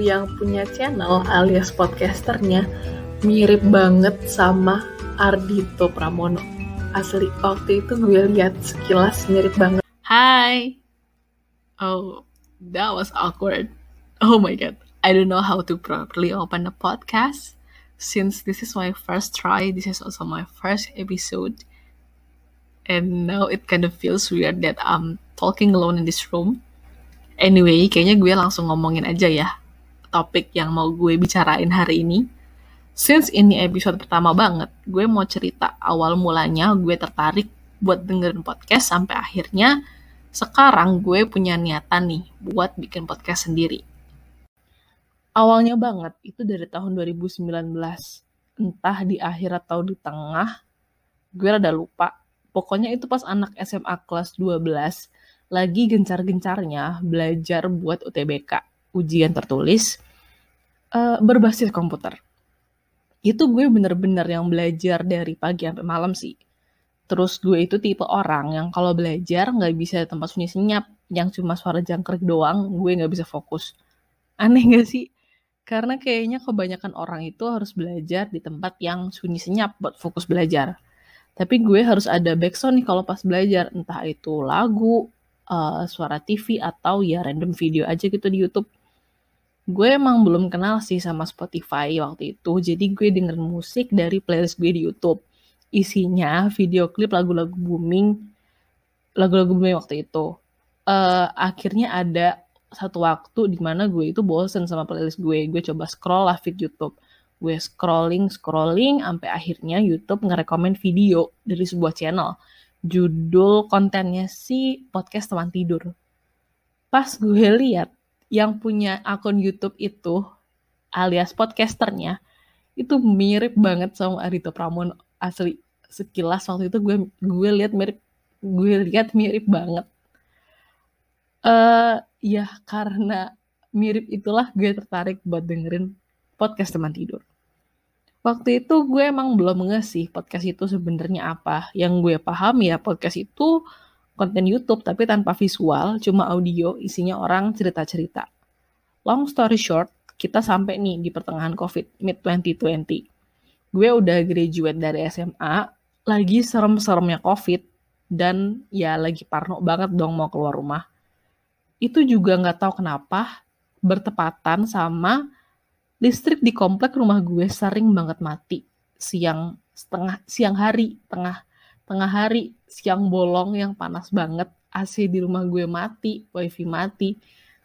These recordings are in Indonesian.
yang punya channel alias podcasternya mirip banget sama Ardito Pramono. Asli, waktu itu gue lihat sekilas mirip banget. Hi. Oh, that was awkward. Oh my god. I don't know how to properly open a podcast. Since this is my first try, this is also my first episode. And now it kind of feels weird that I'm talking alone in this room. Anyway, kayaknya gue langsung ngomongin aja ya topik yang mau gue bicarain hari ini. Since ini episode pertama banget, gue mau cerita awal mulanya gue tertarik buat dengerin podcast sampai akhirnya sekarang gue punya niatan nih buat bikin podcast sendiri. Awalnya banget itu dari tahun 2019. Entah di akhir atau di tengah, gue rada lupa. Pokoknya itu pas anak SMA kelas 12 lagi gencar-gencarnya belajar buat UTBK, ujian tertulis, uh, berbasis komputer. Itu gue bener-bener yang belajar dari pagi sampai malam sih. Terus gue itu tipe orang yang kalau belajar nggak bisa tempat sunyi senyap, yang cuma suara jangkrik doang, gue nggak bisa fokus. Aneh gak sih? Karena kayaknya kebanyakan orang itu harus belajar di tempat yang sunyi senyap buat fokus belajar. Tapi gue harus ada backsound nih kalau pas belajar, entah itu lagu, uh, suara TV atau ya random video aja gitu di YouTube. Gue emang belum kenal sih sama Spotify waktu itu, jadi gue denger musik dari playlist gue di YouTube. Isinya video klip lagu-lagu booming, lagu-lagu booming waktu itu. Uh, akhirnya ada satu waktu di mana gue itu bosen sama playlist gue. Gue coba scroll lah feed YouTube. Gue scrolling, scrolling, sampai akhirnya YouTube ngerekomen video dari sebuah channel judul kontennya si podcast teman tidur. Pas gue lihat yang punya akun YouTube itu alias podcasternya itu mirip banget sama Arito Pramono asli sekilas waktu itu gue gue lihat mirip gue lihat mirip banget. Eh uh, ya karena mirip itulah gue tertarik buat dengerin podcast teman tidur. Waktu itu gue emang belum ngasih podcast itu sebenarnya apa. Yang gue paham ya podcast itu konten YouTube tapi tanpa visual, cuma audio, isinya orang cerita-cerita. Long story short, kita sampai nih di pertengahan COVID, mid 2020. Gue udah graduate dari SMA, lagi serem-seremnya COVID, dan ya lagi parno banget dong mau keluar rumah. Itu juga nggak tahu kenapa bertepatan sama listrik di komplek rumah gue sering banget mati siang setengah siang hari tengah tengah hari siang bolong yang panas banget AC di rumah gue mati wifi mati.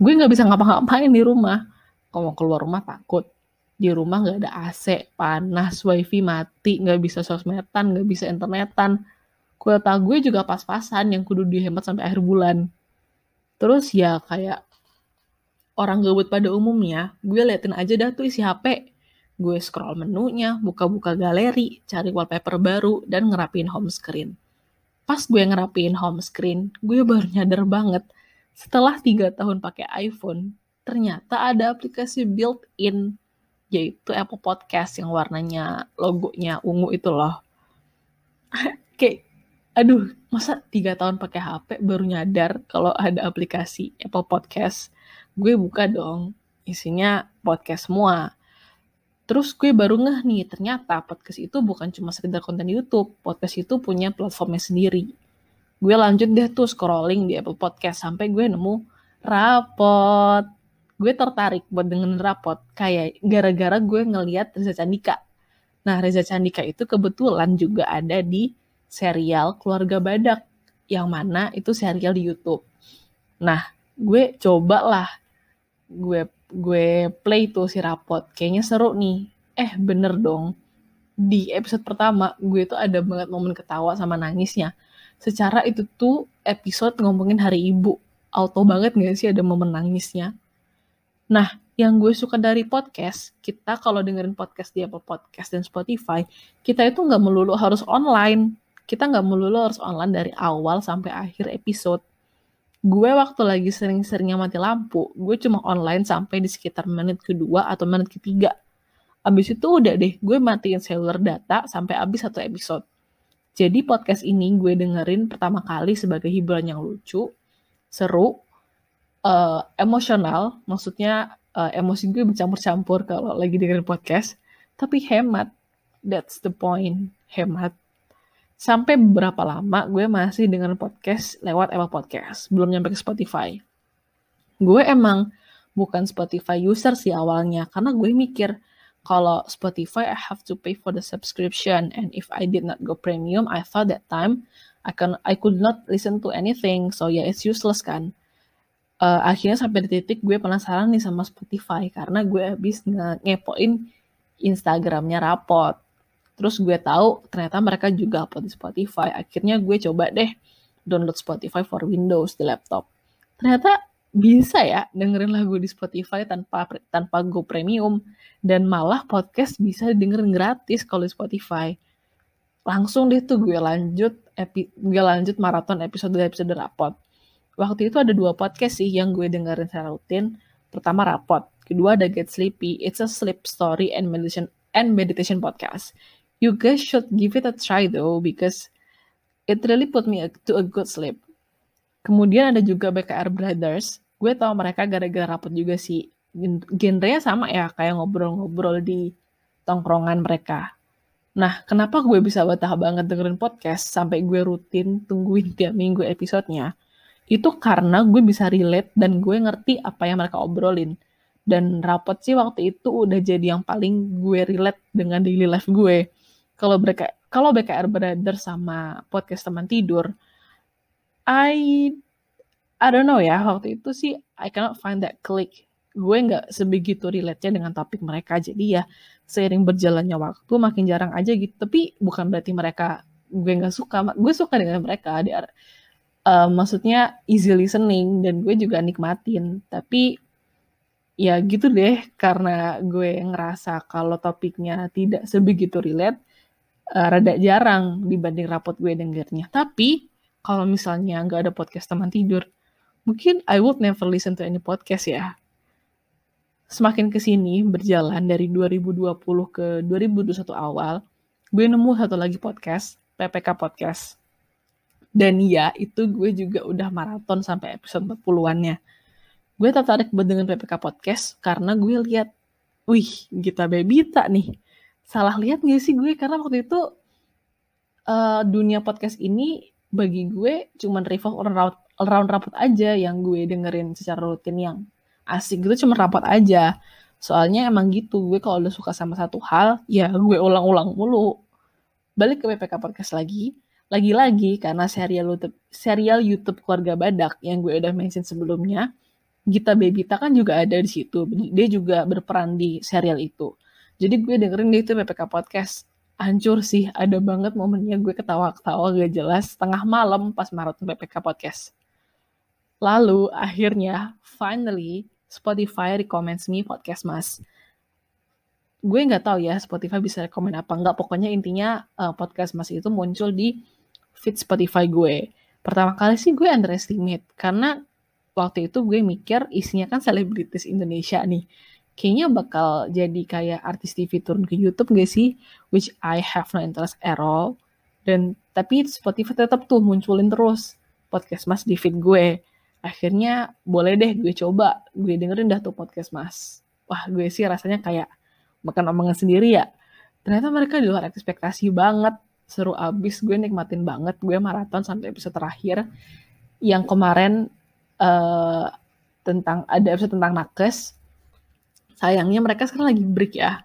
Gue nggak bisa ngapa-ngapain di rumah. Kalau mau keluar rumah takut. Di rumah nggak ada AC panas wifi mati nggak bisa sosmedan nggak bisa internetan. Kuota gue juga pas-pasan yang kudu dihemat sampai akhir bulan. Terus ya kayak orang gabut pada umumnya, gue liatin aja dah tuh isi HP. Gue scroll menunya, buka-buka galeri, cari wallpaper baru, dan ngerapin home screen. Pas gue ngerapin home screen, gue baru nyadar banget. Setelah tiga tahun pakai iPhone, ternyata ada aplikasi built-in, yaitu Apple Podcast yang warnanya, logonya ungu itu loh. Kayak, aduh, masa tiga tahun pakai HP baru nyadar kalau ada aplikasi Apple Podcast gue buka dong isinya podcast semua terus gue baru ngeh nih ternyata podcast itu bukan cuma sekedar konten YouTube podcast itu punya platformnya sendiri. Gue lanjut deh tuh scrolling di Apple Podcast sampai gue nemu rapot. Gue tertarik buat dengerin rapot kayak gara-gara gue ngeliat Reza Candika. Nah Reza Candika itu kebetulan juga ada di serial Keluarga Badak yang mana itu serial di YouTube. Nah gue coba lah gue gue play tuh si rapot. Kayaknya seru nih. Eh bener dong. Di episode pertama gue tuh ada banget momen ketawa sama nangisnya. Secara itu tuh episode ngomongin hari ibu. Auto banget gak sih ada momen nangisnya? Nah yang gue suka dari podcast kita kalau dengerin podcast di Apple Podcast dan Spotify kita itu nggak melulu harus online. Kita nggak melulu harus online dari awal sampai akhir episode gue waktu lagi sering-seringnya mati lampu, gue cuma online sampai di sekitar menit kedua atau menit ketiga. Abis itu udah deh, gue matiin seluler data sampai abis satu episode. Jadi podcast ini gue dengerin pertama kali sebagai hiburan yang lucu, seru, uh, emosional, maksudnya uh, emosi gue bercampur-campur kalau lagi dengerin podcast tapi hemat that's the point hemat sampai beberapa lama gue masih dengan podcast lewat Apple Podcast? Belum nyampe ke Spotify. Gue emang bukan Spotify user sih awalnya karena gue mikir kalau Spotify I have to pay for the subscription and if I did not go premium I thought that time I can I could not listen to anything. So yeah it's useless kan? Uh, akhirnya sampai di titik gue penasaran nih sama Spotify karena gue habis nge ngepoin Instagramnya rapot terus gue tahu ternyata mereka juga upload di Spotify. Akhirnya gue coba deh download Spotify for Windows di laptop. Ternyata bisa ya dengerin lagu di Spotify tanpa tanpa go premium. Dan malah podcast bisa dengerin gratis kalau di Spotify. Langsung deh tuh gue lanjut epi, gue lanjut maraton episode episode rapot. Waktu itu ada dua podcast sih yang gue dengerin secara rutin. Pertama rapot kedua ada Get Sleepy. It's a sleep story and meditation and meditation podcast you guys should give it a try though because it really put me to a good sleep. Kemudian ada juga BKR Brothers. Gue tau mereka gara-gara rapet juga sih. Genrenya sama ya kayak ngobrol-ngobrol di tongkrongan mereka. Nah kenapa gue bisa betah banget dengerin podcast sampai gue rutin tungguin tiap minggu episodenya? Itu karena gue bisa relate dan gue ngerti apa yang mereka obrolin. Dan rapot sih waktu itu udah jadi yang paling gue relate dengan daily life gue kalau mereka kalau BKR Brother sama podcast teman tidur I I don't know ya, waktu itu sih I cannot find that click. Gue nggak sebegitu relate-nya dengan topik mereka. Jadi ya seiring berjalannya waktu makin jarang aja gitu. Tapi bukan berarti mereka gue nggak suka. Gue suka dengan mereka. Dia, uh, maksudnya easy listening dan gue juga nikmatin. Tapi ya gitu deh karena gue ngerasa kalau topiknya tidak sebegitu relate, uh, rada jarang dibanding rapot gue dengernya. Tapi kalau misalnya nggak ada podcast teman tidur, mungkin I would never listen to any podcast ya. Semakin ke sini berjalan dari 2020 ke 2021 awal, gue nemu satu lagi podcast, PPK Podcast. Dan ya, itu gue juga udah maraton sampai episode 40-annya. Gue tertarik buat dengan PPK Podcast karena gue lihat, wih, Gita Bebita nih. Salah lihat gak sih gue? Karena waktu itu uh, dunia podcast ini bagi gue cuman revolve around round rapot aja yang gue dengerin secara rutin yang asik gitu cuma rapot aja. Soalnya emang gitu gue kalau udah suka sama satu hal ya gue ulang-ulang mulu. Balik ke PPK podcast lagi. Lagi-lagi karena serial YouTube serial YouTube keluarga badak yang gue udah mention sebelumnya Gita Bebita kan juga ada di situ. Dia juga berperan di serial itu jadi gue dengerin dia itu PPK podcast hancur sih ada banget momennya gue ketawa-ketawa gak jelas tengah malam pas maraton PPK podcast Lalu akhirnya finally Spotify recommends me podcast Mas. Gue nggak tahu ya Spotify bisa rekomend apa nggak. Pokoknya intinya uh, podcast Mas itu muncul di feed Spotify gue. Pertama kali sih gue underestimate karena waktu itu gue mikir isinya kan selebritis Indonesia nih. Kayaknya bakal jadi kayak artis TV turun ke YouTube gak sih? Which I have no interest at all. Dan tapi Spotify tetap tuh munculin terus podcast Mas di feed gue. Akhirnya boleh deh gue coba. Gue dengerin dah tuh podcast mas. Wah gue sih rasanya kayak makan omongan sendiri ya. Ternyata mereka di luar ekspektasi banget. Seru abis gue nikmatin banget. Gue maraton sampai episode terakhir. Yang kemarin uh, tentang ada episode tentang nakes sayangnya mereka sekarang lagi break ya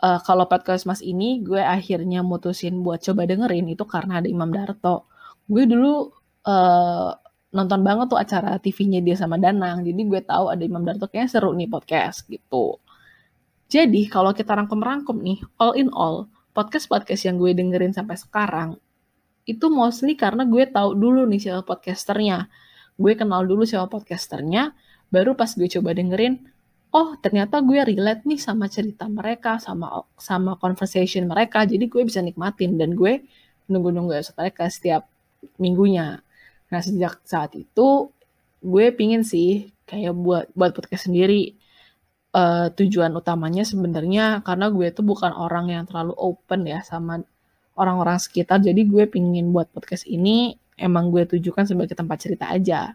uh, kalau podcast mas ini gue akhirnya mutusin buat coba dengerin itu karena ada Imam Darto gue dulu uh, nonton banget tuh acara TV-nya dia sama Danang. Jadi gue tahu ada Imam Darto kayaknya seru nih podcast gitu. Jadi kalau kita rangkum-rangkum nih, all in all, podcast-podcast yang gue dengerin sampai sekarang, itu mostly karena gue tahu dulu nih siapa podcasternya. Gue kenal dulu siapa podcasternya, baru pas gue coba dengerin, oh ternyata gue relate nih sama cerita mereka, sama sama conversation mereka, jadi gue bisa nikmatin dan gue nunggu-nunggu mereka setiap minggunya. Nah sejak saat itu gue pingin sih kayak buat buat podcast sendiri. Uh, tujuan utamanya sebenarnya karena gue tuh bukan orang yang terlalu open ya sama orang-orang sekitar. Jadi gue pingin buat podcast ini emang gue tujukan sebagai tempat cerita aja.